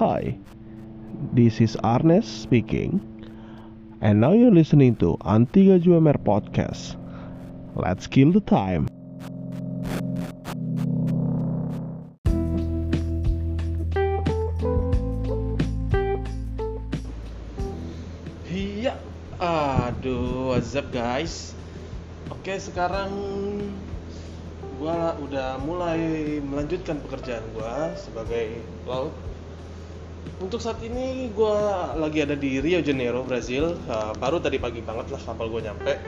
Hi, this is Arnes speaking, and now you're listening to Antiga Juamer Podcast. Let's kill the time. Iya, aduh, what's up guys? Oke, sekarang gua udah mulai melanjutkan pekerjaan gua sebagai laut. Untuk saat ini gua lagi ada di Rio Janeiro, Brazil. Uh, baru tadi pagi banget lah kapal gua nyampe.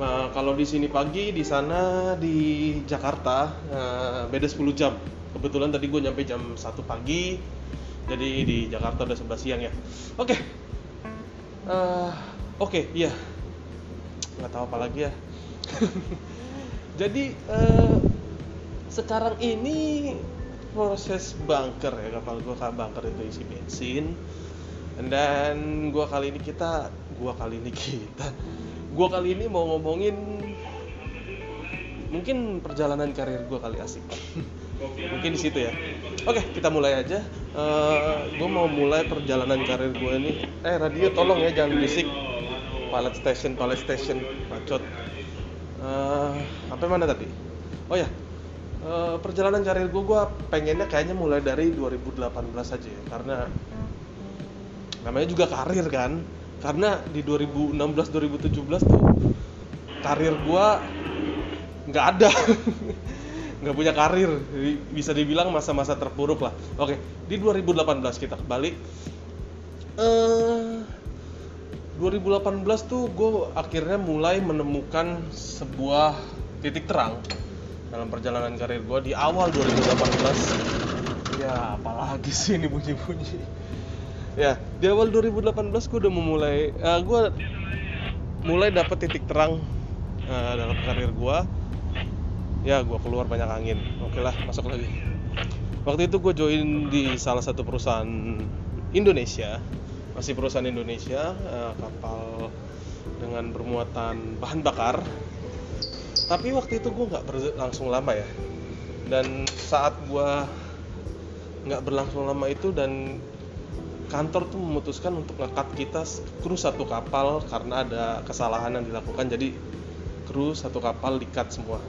Nah, kalau di sini pagi, di sana di Jakarta uh, beda 10 jam. Kebetulan tadi gue nyampe jam 1 pagi, jadi di Jakarta udah 11 siang ya. Oke, Eh, Oke, iya. Nggak tahu apa lagi ya. Jadi eh, sekarang ini proses bunker ya kapal gua kan bunker itu isi bensin. Dan gua kali ini kita, gua kali ini kita, gua kali ini mau ngomongin mungkin perjalanan karir gua kali asik. mungkin di situ ya. Oke, kita mulai aja. Eh, gue mau mulai perjalanan karir gue ini. Eh, radio tolong ya, jangan berisik. Pilot station, pilot station, bacot. Eh, sampai mana tadi? Oh ya, eh, perjalanan karir gue, gue pengennya kayaknya mulai dari 2018 aja ya, karena namanya juga karir kan. Karena di 2016-2017 tuh karir gue nggak ada. nggak punya karir Jadi bisa dibilang masa-masa terpuruk lah oke di 2018 kita kembali eh 2018 tuh gue akhirnya mulai menemukan sebuah titik terang dalam perjalanan karir gue di awal 2018 ya apalagi sih ini bunyi-bunyi. Ya di awal 2018 gue udah memulai uh, gue mulai dapat titik terang uh, dalam karir gue ya gue keluar banyak angin. Oke lah masuk lagi. Waktu itu gue join di salah satu perusahaan Indonesia masih perusahaan Indonesia eh, kapal dengan bermuatan bahan bakar. Tapi waktu itu gue nggak berlangsung lama ya. Dan saat gue nggak berlangsung lama itu dan kantor tuh memutuskan untuk ngekat kita kru satu kapal karena ada kesalahan yang dilakukan. Jadi kru satu kapal dikat semua.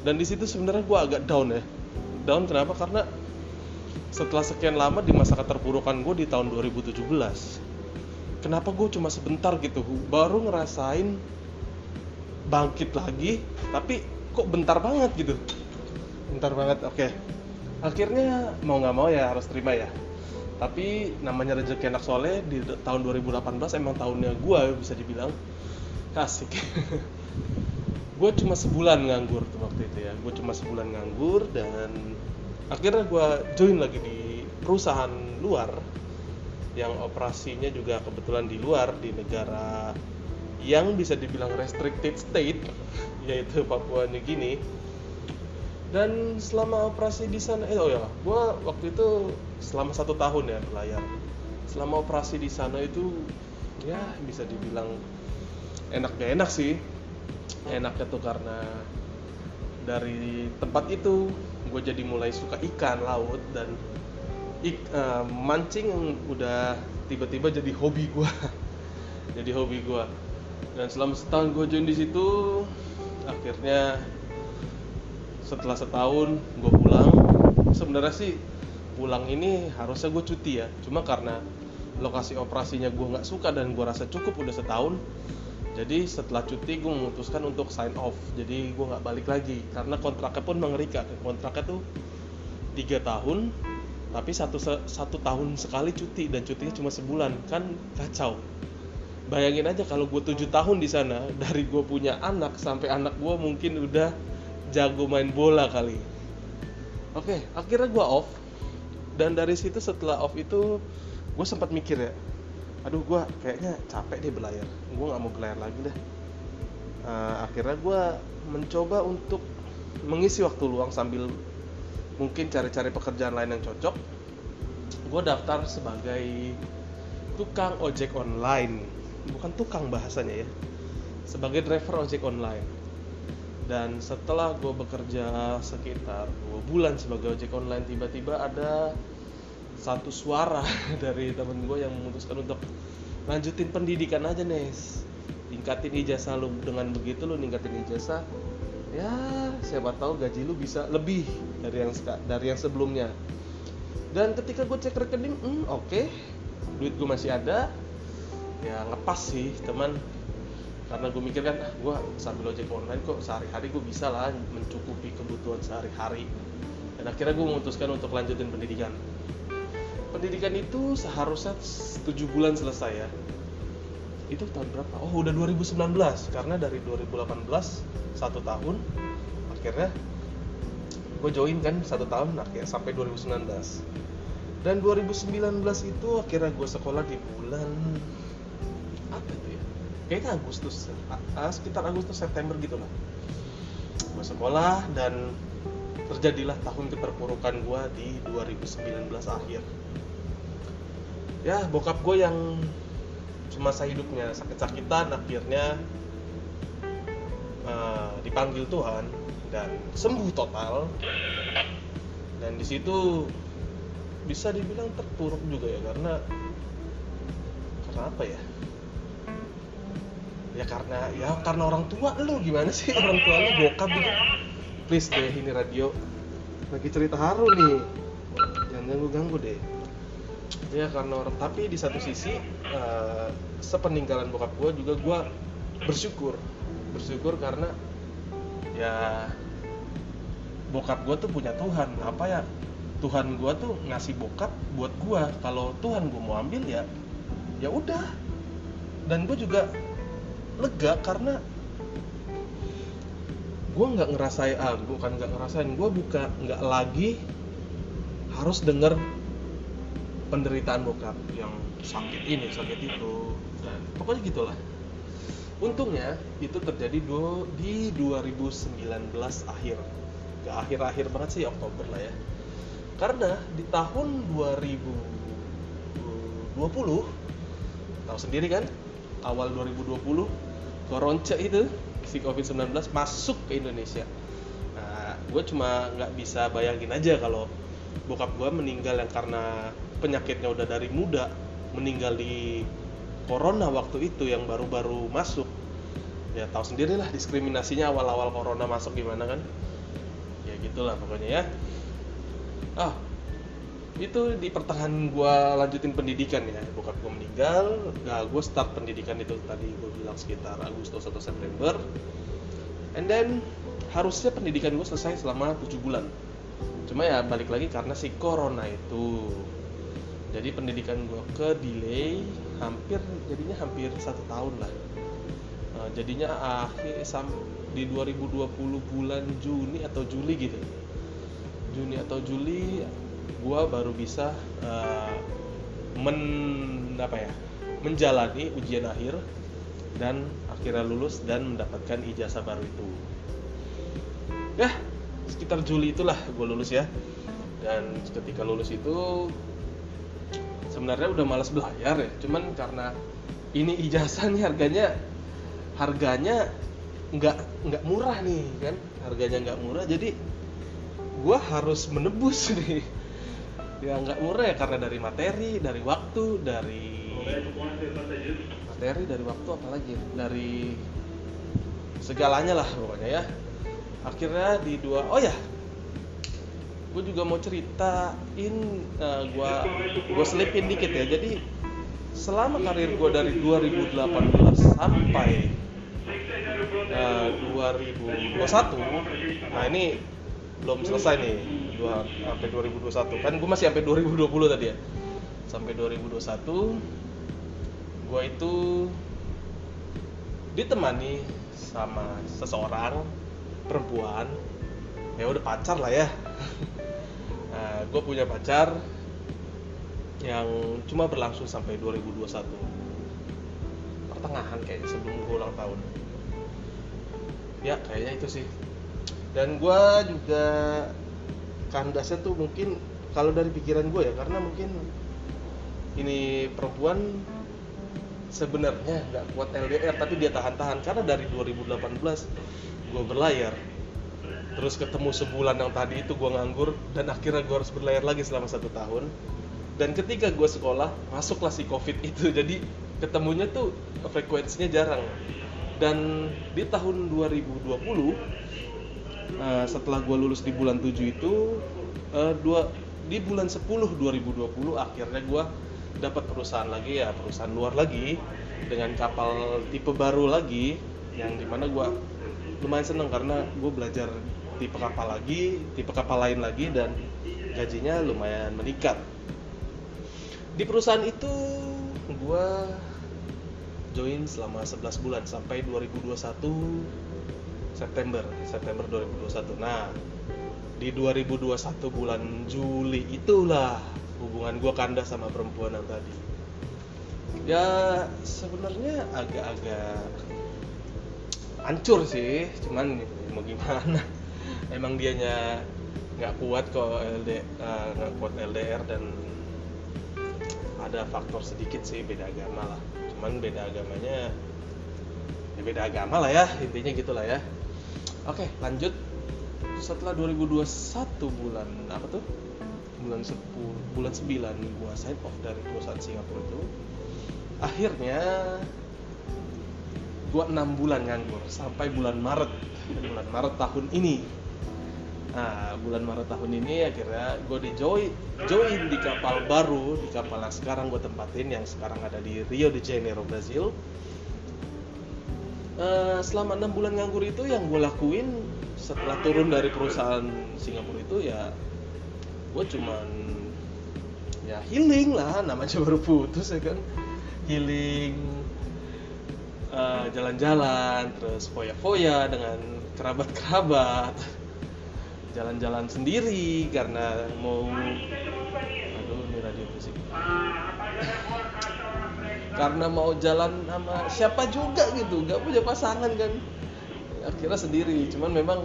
Dan di situ sebenarnya gue agak down ya. Down kenapa? Karena setelah sekian lama di masa keterpurukan gue di tahun 2017 kenapa gue cuma sebentar gitu baru ngerasain bangkit lagi tapi kok bentar banget gitu? Bentar banget oke. Akhirnya mau nggak mau ya harus terima ya. Tapi namanya rezeki anak soleh di tahun 2018 emang tahunnya gue bisa dibilang. Kasih gue cuma sebulan nganggur tuh waktu itu ya. Gue cuma sebulan nganggur dan akhirnya gue join lagi di perusahaan luar. Yang operasinya juga kebetulan di luar di negara yang bisa dibilang restricted state yaitu Papua New Guinea. Dan selama operasi di sana eh oh ya gue waktu itu selama satu tahun ya berlayar. Selama operasi di sana itu ya bisa dibilang enak gak enak sih. Enaknya tuh karena dari tempat itu gue jadi mulai suka ikan laut dan ik, uh, mancing udah tiba-tiba jadi hobi gue jadi hobi gue dan selama setahun gue join di situ akhirnya setelah setahun gue pulang. Sebenarnya sih pulang ini harusnya gue cuti ya. Cuma karena lokasi operasinya gue nggak suka dan gue rasa cukup udah setahun jadi setelah cuti gue memutuskan untuk sign off. Jadi gue nggak balik lagi karena kontraknya pun mengerikan. Kontraknya tuh tiga tahun tapi satu satu tahun sekali cuti dan cutinya cuma sebulan. Kan kacau. Bayangin aja kalau gue tujuh tahun di sana dari gue punya anak sampai anak gue mungkin udah jago main bola kali. Oke akhirnya gue off. Dan dari situ setelah off itu gue sempat mikir ya aduh gue kayaknya capek deh berlayar. Gue nggak mau berlayar lagi deh. Uh, akhirnya gue mencoba untuk mengisi waktu luang sambil mungkin cari-cari pekerjaan lain yang cocok. Gue daftar sebagai tukang ojek online. Bukan tukang bahasanya ya. Sebagai driver ojek online. Dan setelah gue bekerja sekitar dua bulan sebagai ojek online tiba-tiba ada satu suara dari temen gue yang memutuskan untuk lanjutin pendidikan aja Nes. Tingkatin ijazah lu. Dengan begitu lu ningkatin ijazah ya siapa tahu gaji lu bisa lebih dari yang dari yang sebelumnya. Dan ketika gue cek rekening hmm, oke. Duit gue masih ada. Ya ngepas sih teman karena gue mikir kan ah gue sambil ojek online kok sehari-hari gue bisa lah mencukupi kebutuhan sehari-hari. Dan akhirnya gue memutuskan untuk lanjutin pendidikan pendidikan itu seharusnya 7 bulan selesai ya. Itu tahun berapa? Oh udah 2019 karena dari 2018 satu tahun akhirnya gue join kan satu tahun akhirnya sampai 2019 dan 2019 itu akhirnya gue sekolah di bulan apa itu ya? Kayaknya Agustus sekitar Agustus September gitu lah. Gue sekolah dan terjadilah tahun keterpurukan gue di 2019 akhir ya bokap gue yang semasa hidupnya sakit-sakitan akhirnya eh, dipanggil Tuhan dan sembuh total. Dan di situ bisa dibilang terpuruk juga ya karena karena apa ya? Ya karena ya karena orang tua lu gimana sih? Orang tua lu bokap gitu. Please deh ini radio. Lagi cerita haru nih. Jangan ganggu ganggu deh ya karena orang tapi di satu sisi eh, sepeninggalan bokap gue juga gue bersyukur. Bersyukur karena ya bokap gue tuh punya Tuhan. Apa ya? Tuhan gue tuh ngasih bokap buat gue kalau Tuhan gue mau ambil ya ya udah. Dan gue juga lega karena gue nggak ngerasain ah bukan nggak ngerasain. Gue buka nggak lagi harus denger penderitaan bokap yang sakit ini sakit itu. Dan pokoknya gitulah. Untungnya itu terjadi do, di 2019 akhir. Ke akhir-akhir banget sih Oktober lah ya. Karena di tahun 2020 tahu sendiri kan? Awal 2020 koronce itu si COVID-19 masuk ke Indonesia. Nah gue cuma nggak bisa bayangin aja kalau bokap gue meninggal yang karena penyakitnya udah dari muda meninggal di corona waktu itu yang baru-baru masuk. Ya tahu sendirilah diskriminasinya awal-awal corona masuk gimana kan. Ya gitulah pokoknya ya. Ah itu di pertengahan gua lanjutin pendidikan ya. Bokap gua meninggal nah gua start pendidikan itu tadi gua bilang sekitar Agustus atau September. And then harusnya pendidikan gua selesai selama 7 bulan. Cuma ya balik lagi karena si corona itu jadi pendidikan gue ke delay hampir jadinya hampir satu tahun lah. Nah, jadinya akhir sam di 2020 bulan Juni atau Juli gitu. Juni atau Juli gue baru bisa eh, men apa ya menjalani ujian akhir dan akhirnya lulus dan mendapatkan ijazah baru itu. Ya sekitar Juli itulah gue lulus ya. Dan ketika lulus itu sebenarnya udah malas belajar ya cuman karena ini ijazah nih harganya harganya nggak nggak murah nih kan? Harganya nggak murah jadi gua harus menebus nih. Ya nggak murah ya karena dari materi dari waktu dari materi dari waktu apalagi dari segalanya lah pokoknya ya. Akhirnya di dua oh ya gue juga mau ceritain uh, gue gue selipin dikit ya. Jadi selama karir gue dari 2018 sampai uh, 2021 nah ini belum selesai nih dua, sampai 2021 kan gue masih sampai 2020 tadi ya. Sampai 2021 gue itu ditemani sama seseorang perempuan. Ya udah pacar lah ya nah, gue punya pacar yang cuma berlangsung sampai 2021 pertengahan kayaknya sebelum gue ulang tahun. Ya kayaknya itu sih. Dan gue juga kandasnya tuh mungkin kalau dari pikiran gue ya karena mungkin ini perempuan sebenarnya nggak kuat LDR tapi dia tahan-tahan. Karena dari 2018 gue gue berlayar terus ketemu sebulan yang tadi itu gue nganggur dan akhirnya gue harus berlayar lagi selama satu tahun. Dan ketika gue sekolah masuklah si covid itu. Jadi ketemunya tuh frekuensinya jarang. Dan di tahun 2020 uh, setelah gue lulus di bulan 7 itu uh, dua di bulan 10 2020 akhirnya gue dapat perusahaan lagi ya perusahaan luar lagi dengan kapal tipe baru lagi yang di mana gue lumayan seneng karena gue belajar tipe kapal lagi tipe kapal lain lagi dan gajinya lumayan meningkat. Di perusahaan itu gue join selama 11 bulan sampai 2021 September September 2021 nah di 2021 bulan Juli itulah hubungan gue kandas sama perempuan yang tadi. Ya sebenarnya agak-agak hancur sih cuman mau gimana emang dianya nggak kuat kok LD eh, nggak uh, kuat LDR dan ada faktor sedikit sih beda agama lah. Cuman beda agamanya ya beda agama lah ya intinya gitulah ya. Oke lanjut. Setelah 2021 bulan apa tuh? Bulan 10 bulan 9 gua sign off dari perusahaan Singapura itu akhirnya gua enam bulan nganggur sampai bulan Maret bulan Maret tahun ini Nah, bulan Maret tahun ini akhirnya gue di join, join di kapal baru, di kapal yang sekarang gue tempatin, yang sekarang ada di Rio de Janeiro, Brazil. Uh, selama enam bulan nganggur itu yang gue lakuin setelah turun dari perusahaan Singapura itu ya gue cuman ya healing lah namanya baru putus ya kan healing eh, jalan-jalan terus foya-foya dengan kerabat-kerabat jalan-jalan sendiri karena mau aduh ini radio musik. Karena mau jalan sama siapa juga gitu nggak punya pasangan kan. Akhirnya sendiri cuman memang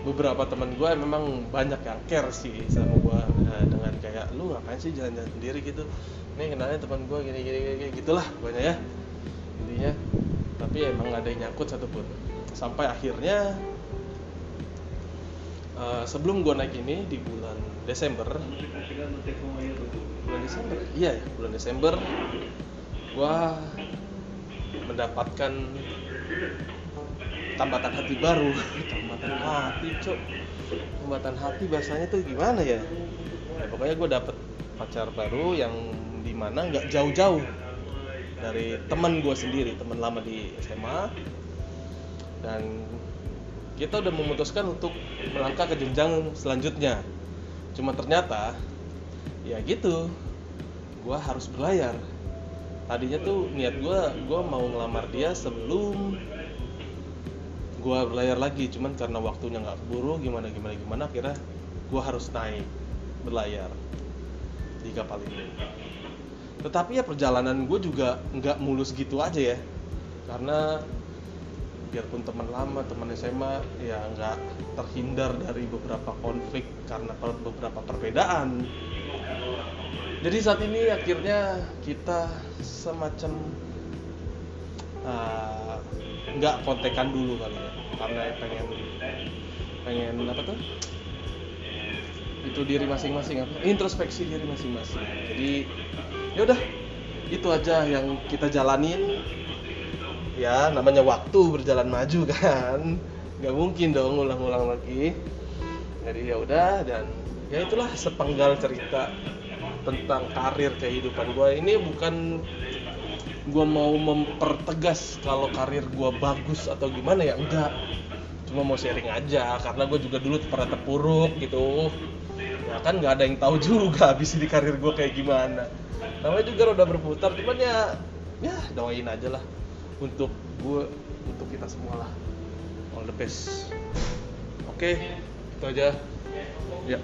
beberapa teman gue memang banyak yang care sih sama gue nah, dengan kayak lu ngapain sih jalan-jalan sendiri? gitu. Ini kenalnya teman gue gini, gini gini gitulah pokoknya ya. Intinya tapi emang ada yang nyangkut satupun. Sampai akhirnya uh, sebelum gue naik ini di bulan Desember. Bulan Desember? Iya ya bulan Desember. Gue mendapatkan tambatan hati baru. Tambatan hati cok. Tambatan hati bahasanya tuh gimana ya, ya pokoknya gue dapet pacar baru yang di mana nggak jauh-jauh dari teman gue sendiri teman lama di SMA dan kita udah memutuskan untuk melangkah ke jenjang selanjutnya. Cuma ternyata ya gitu. Gue harus berlayar. Tadinya tuh niat gue gue mau ngelamar dia sebelum gue berlayar lagi. Cuman karena waktunya nggak keburu gimana gimana gimana akhirnya gue harus naik berlayar di kapal ini. Tetapi ya perjalanan gue juga nggak mulus gitu aja ya. Karena biarpun teman lama teman SMA ya nggak terhindar dari beberapa konflik karena beberapa perbedaan. Jadi saat ini akhirnya kita semacam uh, nggak kontekan dulu kali ya. Karena pengen pengen apa tuh? Itu diri masing-masing apa? Introspeksi diri masing-masing. Jadi ya udah itu aja yang kita jalanin ya namanya waktu berjalan maju kan. Nggak mungkin dong ulang-ulang lagi. Jadi ya udah dan ya itulah sepenggal cerita tentang karir kehidupan gue ini bukan gue mau mempertegas kalau karir gue bagus atau gimana ya enggak. Cuma mau sharing aja karena gue juga dulu pernah terpuruk gitu. Ya kan nggak ada yang tahu juga habis di karir gue kayak gimana. Namanya juga udah berputar cuman ya ya doain aja lah untuk gue untuk kita semua lah all the best. Oke okay, itu aja. Ya